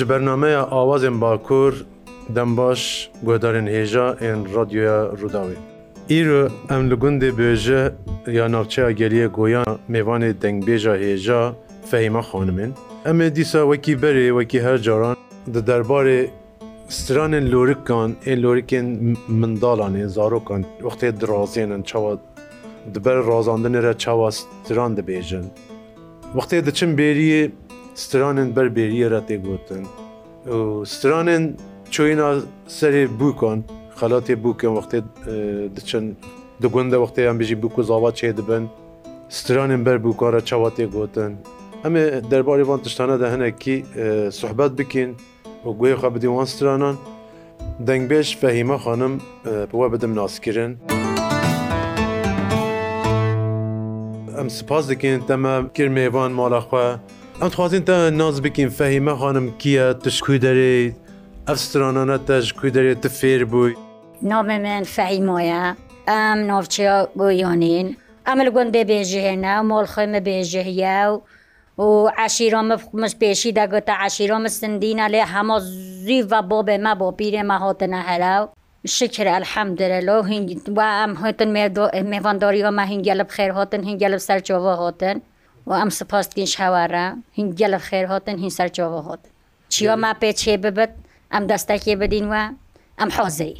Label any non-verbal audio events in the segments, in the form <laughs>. ji bernameya awazên bakur dem baş guhdarên hêja ên radyoya Rudawê. Îro em li gundê bêje ya navçeya geriye goyan mêvanê dengbêja hêja fehîma xanimên. Em ê dîsa wekî berê wekî her caran di derbarê stranên lorikan ên lorikên mindalanê zarokan wextê dirazênin çawa diber razandinê re çawa stran dibêjin. Wextê diçin bêriyê stranên berbêriye re tê gotin. stranên çoyîna serê bûkan xelatê bûkin wextê diçin di gund de wextê em bijî bûku zava çê dibin stranên ber bûkara çavatê gotin em ê derbarê van tiştane de hinekî sohbet bikin û goê xwe bidî wan stranan dengbêj fehîme xanim we bidim naskirin. Em spas dikin te me kir mêvan mala xwe ئەم خوازین تە ناز بکەین فەهیمە خانم کیە تشکوی دەرێ ئەف سترانانە تەش کوی دەرێت تە فێر بووی نامێ من فەهیمۆە ئەم ناوچیا گۆیۆنین ئەمە لە گوۆن بێبێژێنا مۆڵ خۆیمە بێژەهە و و عشیرۆمە مش پێشی دەگوتە عشیرۆمە سندینە لێ هەمە زی بە بۆ بێمە بۆ پیرێمە هاتنە هەراو شکر ئەلحەمدرەلۆ هنگ و ئەم هاتن مێواندۆریەوەمە هنگگە لە بخێر هاتن هنگگە لە سەرچۆوە هاتن و ئەم سپاستگەنج هاوارە هینگە لە خێر هاتن هین سەرچۆوە هات چیوە ما پێ چێ ببت ئەم دەستەکێ بدین وە ئەم حۆزەی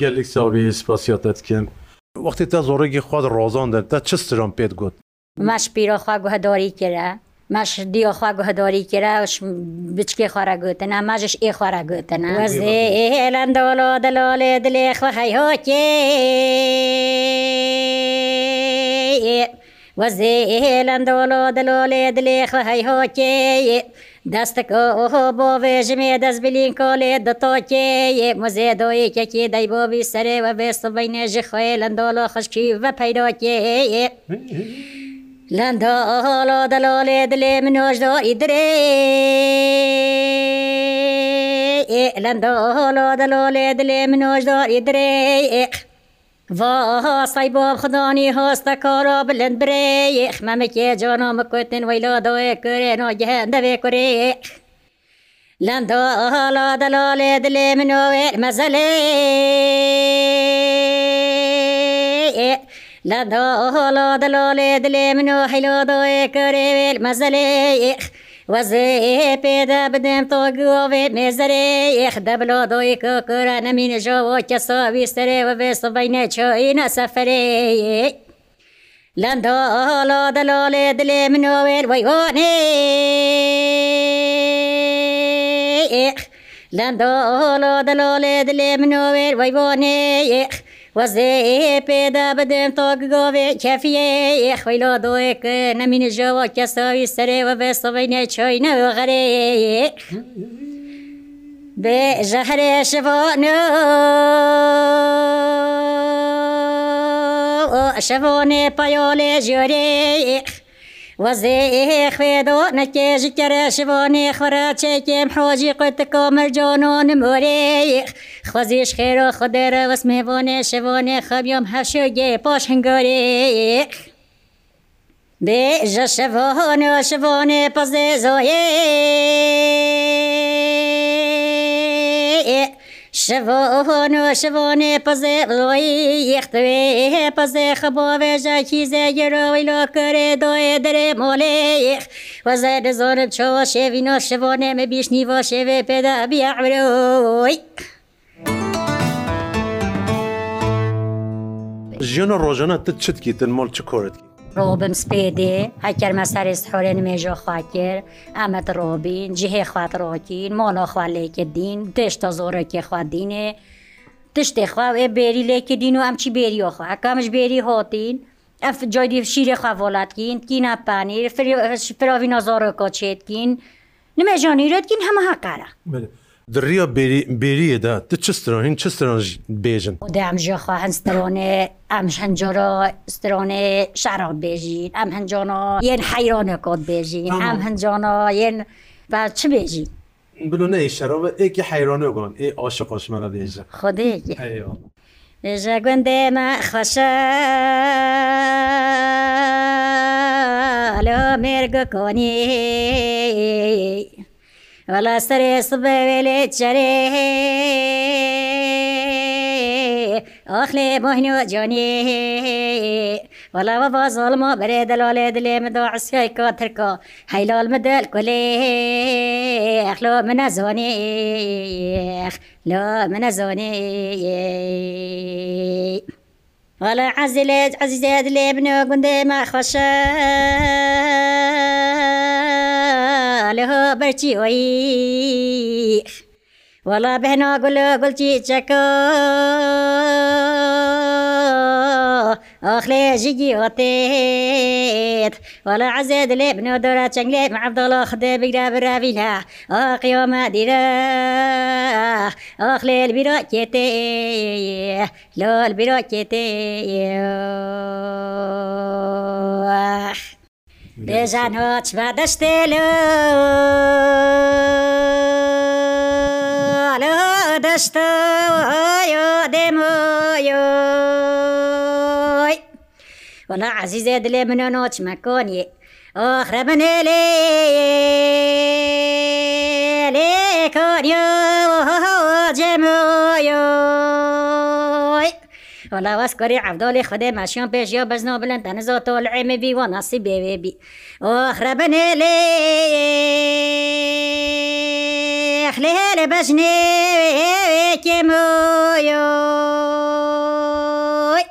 گەلێک ساوی سپاسیاتتکن وەختی تا زۆرەی خواد ڕۆزاندن تا چ سرم پێت گوت ماش پیرۆخوا گوهداری کرا ماش دیۆخوا گوهداری کراش بچکێ خوارە گوتنا ماژش ئێ خوارە گوتنا وەزێ ئێلەندەوەلۆ دەلۆ لێ دلێ خوەخەی هۆکێ وەزیێلەن دۆڵۆ دەلۆلێ دلێخە هەیهۆکێ دەستەکە ئۆهۆ بۆ وێژمێ دەست بلین کۆلێ دەتۆکێ مزێ دۆیکێکی دەی بۆبی سەرێوە بێستبەی نێژی خۆێ لەندۆڵۆ خشکی بە پەیدۆکێ لەندۆ ئۆهۆڵۆ دەلۆلێ دلێ منۆژدۆ ئیدرێ لەندۆ هۆڵۆ دەلۆلێ دلێ منۆژدۆ ئیدرێ ڕاستای بۆ خدانی هۆستە کارۆ بلند برێ خمەمەکێ جۆنۆ مکوتن وەیلۆ دەوێ کرێنۆ گەهن دەبێ کوێ لەندۆ ئەهاڵا دەلاڵێ دلێ منۆێ مەزەلێ لەندۆ ئەهاڵا دەلاڵێ دلێ منۆ حیلۆ دۆێ کرێوێ مەزەلێ ئخ وەزێ پێدا بدەم تۆ گوێت مێزەرێ یخ دەبلۆ دۆی کۆکۆرە نەمینەژەوە کەسۆ ویستەرێ وەێ سبەی نەچۆینە سەفرێ لەندۆڵۆ دەلۆڵێ دلێ منۆوێت وەی ئۆنێ ئێخ لەندۆڵۆ دەلۆڵێ دلێ منۆوێت وەی بۆنێ یخ وەزێ پێدا بدەم تۆ گۆێ کەفیە خۆیلۆ دۆێک نەمینژەوە کەسەوی سەرێوە بێ سەبەی نێچۆی نەوە غەرێ بێ ژەهرێ شەوە نە شەوۆنێ پەیۆلێ ژۆرێ. وەزێ خوێدۆ نەکێژی کەرەشبۆنێ خورە چێکێم حۆجی قوت کۆمەرجۆنۆن مۆرێخ خۆزیش خێرۆ خودێرە وەسمێ بۆنێ شبۆنێ خەبیۆم هەشوگێ پۆش هەنگۆرێخ. بێ ژە شەڤۆنە شبۆنێ پەزێ زۆیە. شڤۆ شڤۆنێ پزێ ڕۆی یختوێ پزێ خەبۆ وێژە کیزە گەرەوەی لۆکەرێ دۆێ دەرێ مۆلێ یخ وەزە دەزۆرم چۆ شێوینۆ شڤۆنێ مە بیشنی بۆ شێوێ پێدا بیاعرەوەی. ژیۆنە ڕۆژەنە تت چتکی تن مۆل چ کۆرت ڕۆبم سپێدێ هەکەر مەسەرێست حۆرێن مێژۆ خواکر ئەمەت ڕۆبین جهێ خوات ڕۆکین مۆنۆ خوا لێکرد دین دشتە زۆرەکێ خوادینێ تشتێ خوا ئێ بێری لێکرد دین و ئەمچی بێریۆخوا ئەکەمش بێری هۆتین ئەف جۆی شیرێ خوا وڵاتکین کی ناپانیر فراوینۆ زۆرە کۆچێتکین نمێژۆنیرێتکین هەمە هاکارە. دڕیا بێریەدا ت چسترۆین چسترۆژ بێژن دامژێخوا هەنسترۆنێ ئەم هەنجۆرە سترۆنێ شارڕ بێژین ئەم هەنجۆنە یەن حەیرۆنە کۆت بێژین ئەم هەنجۆنە یەن بە چ بێژین بلونە شەرەوە ئێکی حەیرۆنە گۆن ئێ ئاشە قۆشمەە بێژە خۆدێ ژە گوندێمە خەشە لە مێرگە کۆنی ولا سري صبلي جري أخلي مهنو جوني ولا بابا ظلمو بريد الولد اللي مدو عسكي كوتركو حيلو المدل كلي أخلو من زوني أخلو من زوني ولا عزلت عزيزات اللي بنو قندي ما خشاش لەه بەرچی ئۆی وەڵا بهنا گوڵ گوڵچی چەکە أخلي جيجي وطيت ولا عزاد لي بنو دورة شنقلي مع عبد الله خدي بقرا برافيلا أخي وما ديرا أخلي البيرو كيتي لو البيرو كيتي بێژانەوە چما دەشتێ لە لە دەشتە دێمۆی وەلا عزیزێ دلێ منەوە چمەکۆنیێ ئۆخرە منێ لێ لێ کۆنیۆ جێمۆیۆ ولا واس کاری عبدالی خدای ماشیان پیش یا بزنا بلند تنزا طالع می بی و نصیب بی بی آخربن لی اخلیه لبجنی کمویوی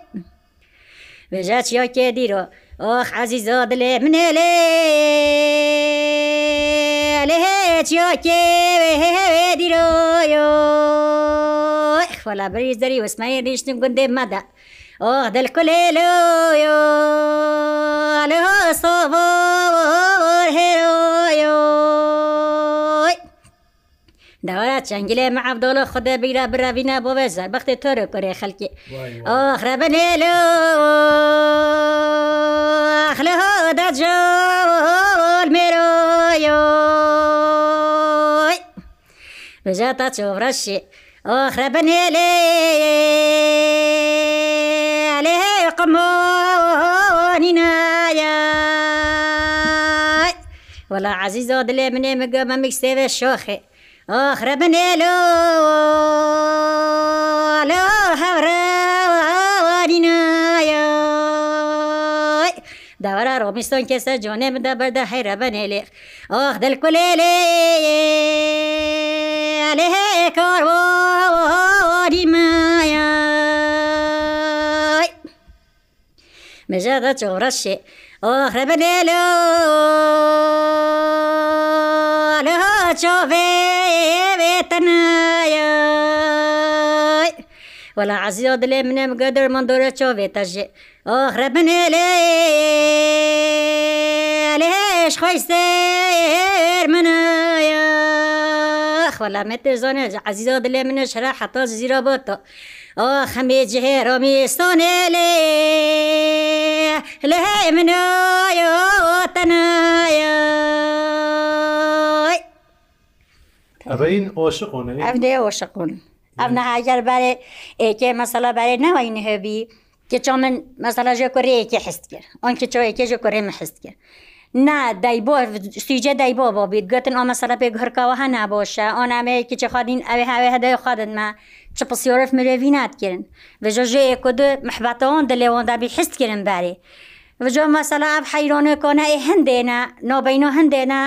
بجا چیا که دیرو آخ عزیزا دل من لی لی چیا که دیرو ولا بريزدري واسماعيل ريشتن قندي مدى اوه ده الكل يو له صبور هيرو دەوات چەنگلێ مە عبدۆڵە خوددا بیرا براوینا بۆ بەزار بەختی تۆرە کوێ خەلکی ئۆخرەبنێ لە خلەدا جۆل مێرۆ بژە تا چۆڕەشی. أخرى بني عليها قموننا يا والله عزيز دلي مني مقام مكسيب الشوخي أخرى بني لو لو هوراننا يا دورا رومستون كسا جوني مدبر دا حيرا بني ليخ أخ دل كليلي لێ کارۆری مایە مەژەدە چۆڕەشێ ئۆخرەبە لێ لە لە چۆڤێ بێتەنایە وەلا عزیۆ دلێ منێ گەدر من دۆرە چۆڤێتەژێ ئۆخرە بنێ لێ لێش خۆی سێر منە خەلامەت دەزانێ عزیزا دلێ منە شرا حتا زیرا بۆتە ئا خەمێ جهێ ڕۆمیستانێ لێ لە هەیە منەتەنایە ئەڕین ئۆشقۆن ئەف دێ ئۆشقون ئەف نەهاجار بارێ ئێکێ مەسەلا بارێ نەوەین هەبی کێ چۆ من مەسەلا ژێ کوڕێکی حست کرد ئەن کێ چۆ ێکێژە کوڕێمە حست کرد. نا دایبۆ سویجە دایبۆ بۆ بیت گوتن ئەمە سەرە پێک هەرکەوە هەنا بۆشە ئەو نامەیەکی چە خواردین ئەوێ هاوێ هەدای خوادنمە چ پسیۆرف مرێوی ناتکردن بەژەژەیە کو دو محباتەوەن دەلێوەندا بی حستکردن بارێ بەجۆ مەسەلا حیرۆنە کۆنا ئێ هەندێنە نۆبینۆ هەندێنە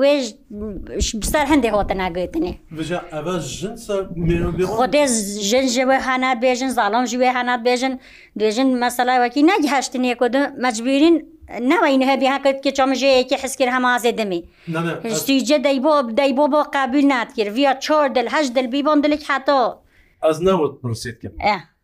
وێژ بستار هەندێک هۆتە ناگوێتنێ خۆێ ژن ژەوە هانا بێژن زاڵۆم ژوێ هاات بێژن دوێژن مەسەلای وەکی ناگی هەشتنێک کو مەجبیرین ناوەینە هەبی هاکەت کە چۆمژەیەکی حسکرد هەمازێ دەمی هشتیجە دەی بۆ بدەی بۆ بۆ قابل ناتکرد ویا چۆر دل هەش دەبی بۆم دلێک هاتۆ ئەس نەوت پرسیتکەم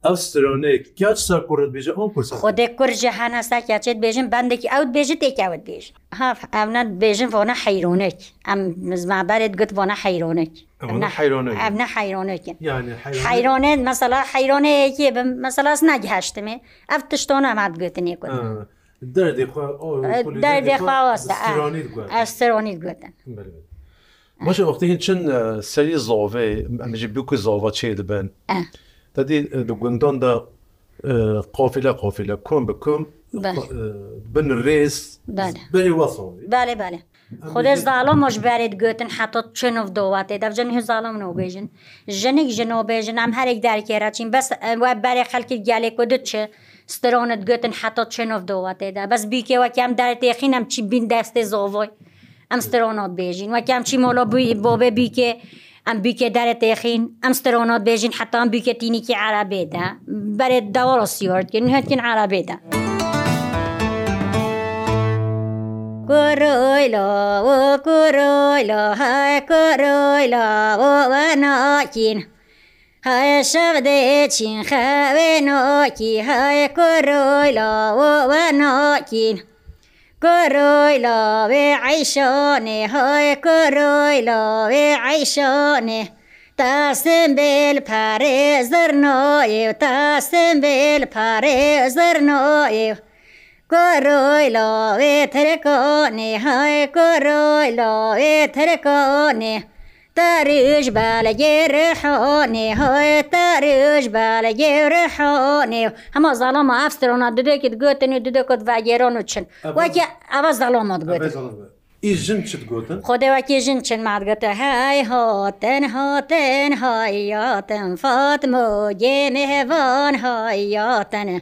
ئەو سترۆنەیە کات سا کوورت بێژە ئەو پرس خۆدێک کورژە هەناستا کاچێت بێژن بەندێکی ئەوت بێژە تێکاوت بێژ هاف ئەمنات بێژن بۆنە حیرۆنێک ئەم مزمابارێت گوت بۆنە حیرۆنێک ئەمە حیرۆنێکن حیرۆنێت مەسەلا حیرۆنەیەکی بم مەسەلاس ناگەهشتمێ ئەف تشتۆ نامات گوتنێ کوردن. ئەسترۆنیت گوتن باشە وەختین چەند سەری زۆڤێ ئەمەژی بکو زۆڤە چێ دەبن دەدی گوندۆن دە قۆفیلە قۆفیلە کۆم بکم بن ڕێز بری وەسڵ بالێ بالێ خودێ زاڵۆمەش بارێت گوتن حەتۆ چنف دۆواتێ دەبجن هێ زاڵمنەوە بێژن ژنێک ژنەوە بێژن ئەم هەرێک دارکێراچین بەس وە بارێ خەلکی گالێک و دوچێ سترۆنت گوێتن حتا چێنۆف دەوە تێدا بەس بیکەوەکەم دارێت یخینم چی بین دەستێ زۆڤۆی ئەم سترۆنۆت بێژین وەکەم چی مۆلۆ بووی بۆ بێ بیکێ ئەم بیکێ دارێت یخین ئەم سترۆنۆت بێژین حتان بیکەتینیکی عرابێدا بەرێت داوەڕۆ سیۆردکردن هەتکن عرابێدا. Kuroilo, o kuroilo, hai kuroilo, o vanakin. های شبده چین خوه نوکی های کروی لاو و نوکین کروی لاو عیشانه های کروی لاو عیشانه تاسم بیل پره زرنویو تاسم بیل پره زرنویو کروی لاو ترکانه های کروی لاو ترکانه تارش بالەگەێڕێحۆنێ هۆە تارش بالەگەێڕێحۆنێ هەمە زاڵۆمە ئافسترۆنا ددێکت گوتن و ددەکەت ڤگەێرۆن و چن وەکە ئەوە زاڵۆمەت گوێت. ژن چ گوتن خۆدەواکی ژن چن ماگەتە های هاتن هاتن هایاتن فاتمە گێمەهێوان هایاتنە.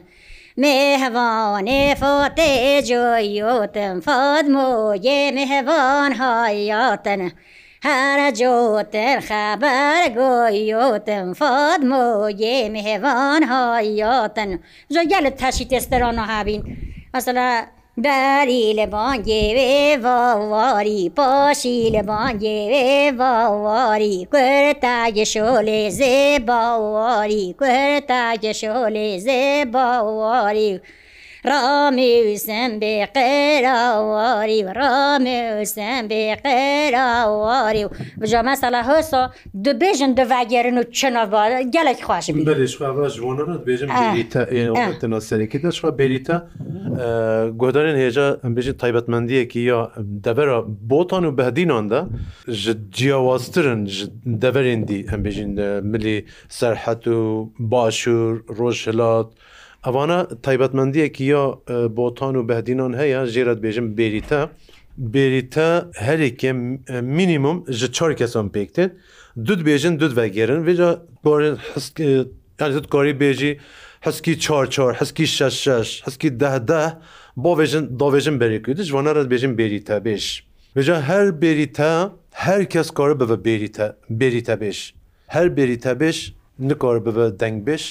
مهوانێ فۆتێ جۆیۆتم فادمۆ یێ مهێوان هایاتنە. هەرە جۆتر خەبەر گۆیۆتن فۆدمۆیێ مهێوان هایۆتن ژۆگە لە تەشی تێستەرۆن هابین ئەسلا دەری لە بانگێوێ باواری پاشی لە بانگێوێ باواری کورتاگە شۆلێ زێ باواری کورتاگە شۆلێ زێ باواری و راموسم بقراواري راموسم بقراواري بجا مثلا هسا دو بيجن دو وگرن و چنا با گلک خوش بید بله شخواه برا جوانا را بيجن بریتا این سرکی دا شخواه بریتا گودارین هیجا بیجن تایبتمندیه که یا دورا بوتان و بهدینان دا جیاوازترن دورین دی هم بیجن ملی سرحت و باشور روش هلات ئەوانە تایبەتمەندیەکی یا بۆتان و بەدینان هەیە ژێرت بێژم بێریتە بێریتە هەرێکێ مینیمم ji çar kesan pêktin dud bêjin dud vegerin vêca gorin dud korî bêjî heskî çar çar heskî şeş şeş heskî deh deh bavêjin davêjin berêkû ji wan re bêjin bêrî te bêj Vêca her berî te her kes kar bive bêrî te bêrî te bêj her berî te bêj nikar bive deng bêj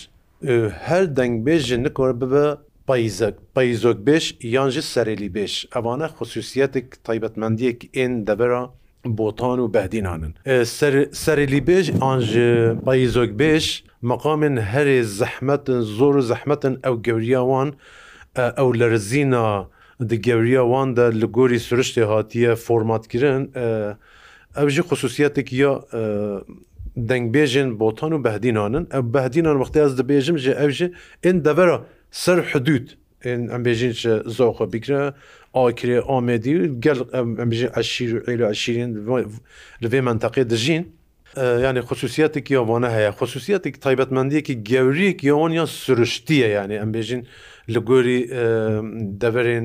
her dengbêj ji nikor bibe payzek payzokbêj yan ji serêlîbêj evane xصوصiyetek taybetmendiyek ên devera botan û behdînanin serêlîbêj an ji payzokbêj meqamên herê zehmetin zor û zehmetin ew gewriya wan ew lerzîna di gewriya wan de li gorî süriştê hatiye formatkirin ew jî xصوصiyetek ya dengbêjên botan û behdînanin ew behdînan wextê ez dibêjim ji ew ji ên devera ser hudud em bêjin ji zoxwe bikre akirê amedî gel em bêjin eşîr êle eşîrên li vê menteqê dijîn yani xصوصiyeteki yavana heye xصوصiyetek taybetmendiyekî gevriyek yawan ya sürüştiye yani em bêjin li gorî deverên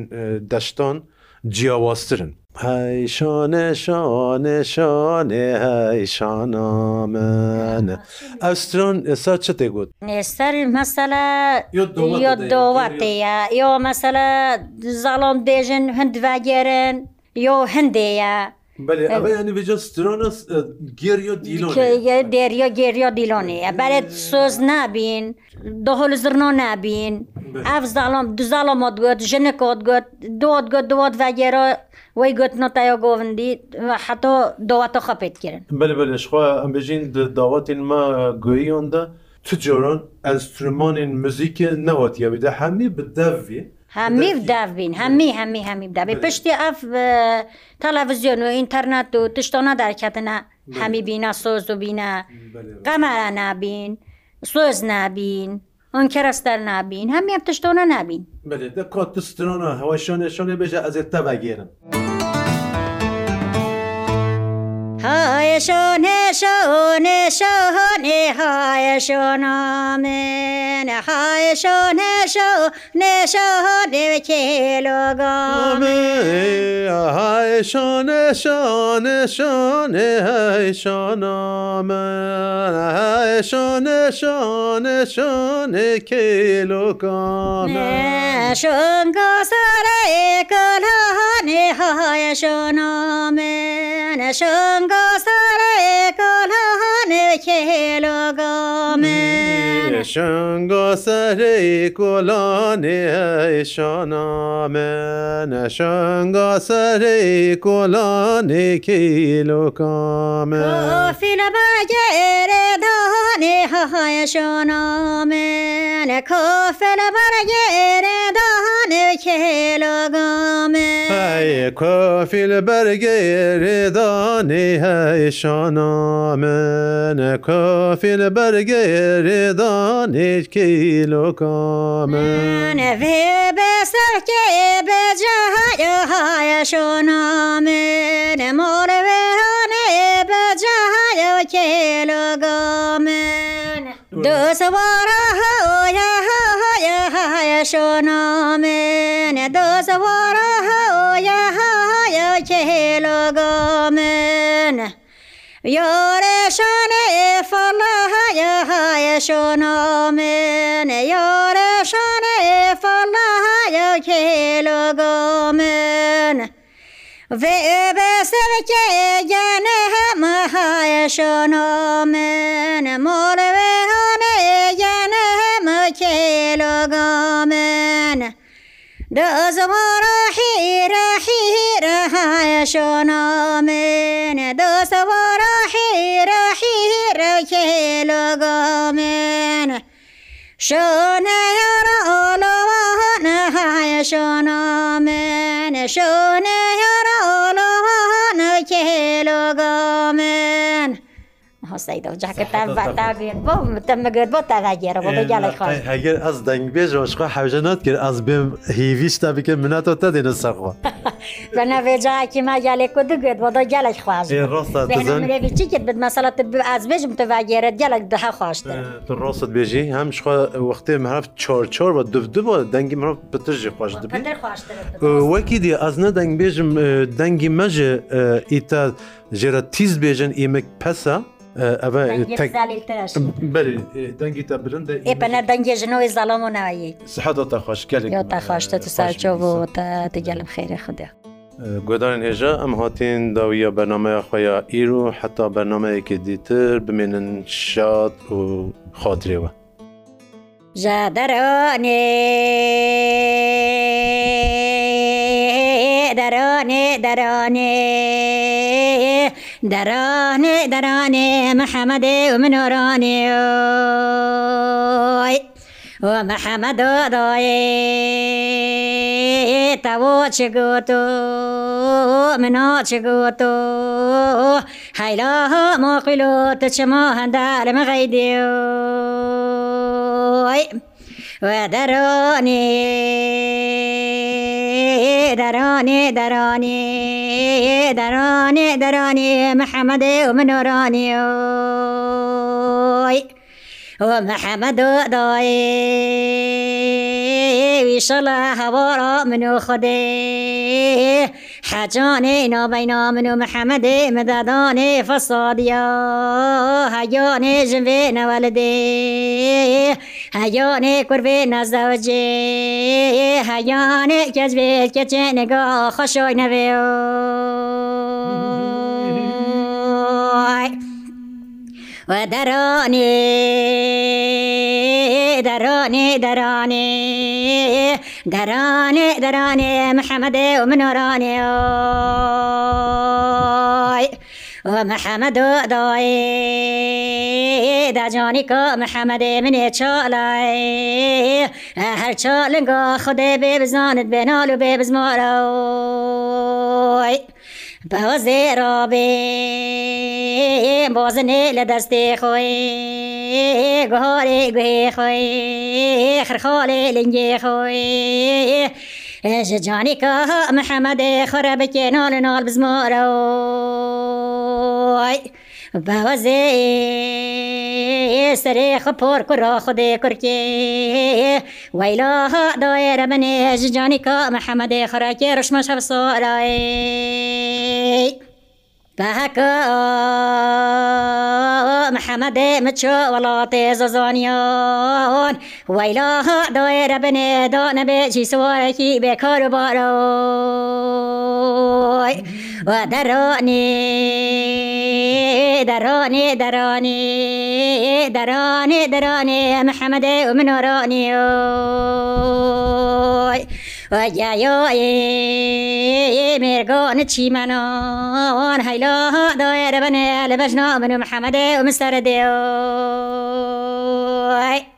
deştan ciyawaztirin هەی شانێ شانێ شانێ هەی شانامەە ئەسترۆن ئێستا چ تێگوت ئێستاری مەسەلە دۆواتەیە ئێوە مەسەلە زاڵۆم دێژن هەندواگەرن یۆ هەندەیە. دێریۆ گێریۆ دیلۆنەیە بەرێت سۆز نابین دۆهۆل زرنۆ نابین ئەف زاڵۆم دوزاڵۆ مۆ دوێت ژنە کۆت گوت دۆت گوت دوۆت ڤگەرۆ وی گوتنەتەیە گۆڤندی حەتۆ دەواتە خەپێتکردن بەبلشخوا ئەمبژین داواتین ما گوۆیۆندا tu coran enstrümanên muzîkê newatiye wî de hemî bi devvî hemî dev bîn hemî hemî hemî devê piştî ev televizyon û internet û tiştona derketine hemî bîna soz û bîne qemere nabîn soz nabîn On kerester nabîn hemî ev tiştona nabîn Belê de kat tistona heweşanê şanê bêje ez ê te vegêrin. های شونه شونه شونه های شونه من های شونه شونه شونه کیلوگامه های شونه شونه شونه های شونه من های شونه شونه شونه کیلوگامه شنگا سره کلانه های شونه من شنگا شنگا سره کلانه شانامن شنگا سره کلانه کیلو کامن فیل بگر دانه های شانامن کافل بگر دانه کیلو hey kofil bergeredani hey şana men kofil bergeredani kilo men ve beserke becahaya haya şana men mor ve hane becahaya kilo men دۆسەوارەهەشۆنامێنێ دۆسەوارەهەیەهەیەکەهێلۆگامێنە یۆرەشانە ئێفەڵەهەیەهەیەشۆنامێنە یۆرەشانە ئێفەڵەهەیەکەهێلۆگامێنە وێبەسەکێ گەنەهەمەهایەشۆنامێنە مۆرەوە دۆزەوە حیرە حیرە شۆنامێن دۆسەوە حیرە حیرە کێلۆگامێن شۆنەڕۆلەوە نەهای شۆنامێن شۆنەە مۆسەیدا جاکەتان بەتاگرێن بۆ مەگەر بۆ تاگەێرە بۆ بەگەڵی خۆ هەگەر ئەس دەنگبێژەوەشخوا حەوژە ناتکرد ئەس بێم هیویشتا بکە مناتەوە تا دێنە سەرخوا <laughs> بەناێ جاکی ما گالێک و دەگوێت بۆ دە گەلێک خوازی چی کرد مەسەڵەت ئاز بێژم تەواگەێرە گەلک دها خواشتە ڕۆست بێژی هەم شخوا وەختێ هەفت چۆر چۆر بە دفتو بۆ دەنگی مرۆڤ بتژی خۆش دەبێت وەکی دی ئەس نە دەنگ بێژم دەنگی مەژێ ئیتا ژێرە تیز بێژن ئێمە پەسە دەنگی تا برندە ئێپەنە دەنگێژنەوەی زەڵام و نایی سەحەتە خۆشکەێکتەخواشتە ساچۆ بۆ دەگەلم خێرە خودێ. گۆدارن هێژە ئەم هاتین داویە بەنامەیە خۆیە ئیر و حتا بەنامەیەکی دیتر بمێنن شاد و خااترێوە. ژادەرانێ دەرانێ دەرانێ دەرانێ دەرانێ مەحەمەدێ و منۆرانێ مەحەمەدۆدۆێ تەوە چگوتۆ منۆ چگوتۆ هەیلا مۆقیلۆ تچمە هەندا لەمە غەیدێ وە دەرانێ دەرانێ دەرانێ دەرانێ دەرانێ مەحەمەدێ و منۆرانێ محەمەد دایێ ویشەڵە هەوارە من و خودێ حجاني نا بين من محمد مدداني فالصادية هياني جنبينا والدي هياني كربينا زوجي هياني كجبي كجيني قا خشوي نبي ودراني دراني دراني دراني دراني محمد ومنوراني محەممەد و دای داجانی کە محەممەدێ منێ چاڵای هەرچە لنگە خودێ بێ بزانت بێنال و بێ بزمارە بەوە زێرا بێ بۆزنێ لە دەستێ خۆی گۆرێ گوێ خۆی خرخۆڵێ لنگێ خۆی ژجانانی کە محەممەدێ خۆرە بکێنۆ لە نۆڵ بزمۆرە و خۆی بەوەزێ سرێ خپۆر کوڕا خودێ کورکێ وەیلاها دایێرە منێ ژجانانی کا محەممەدێ خراکێ ڕشمە شەف سۆرای. بەهەکە محەممەدێ مچۆ وڵاتێ زۆزانیان وەیلاها دایێرە بنێ دا نەبێ جی سوارێکی بێکار و بارۆ. ودراني دراني دراني دراني دراني محمد ومن وراني وجايوي ميرقون تشيمانون هيلو دوير بني لبجنا من محمد ومستردي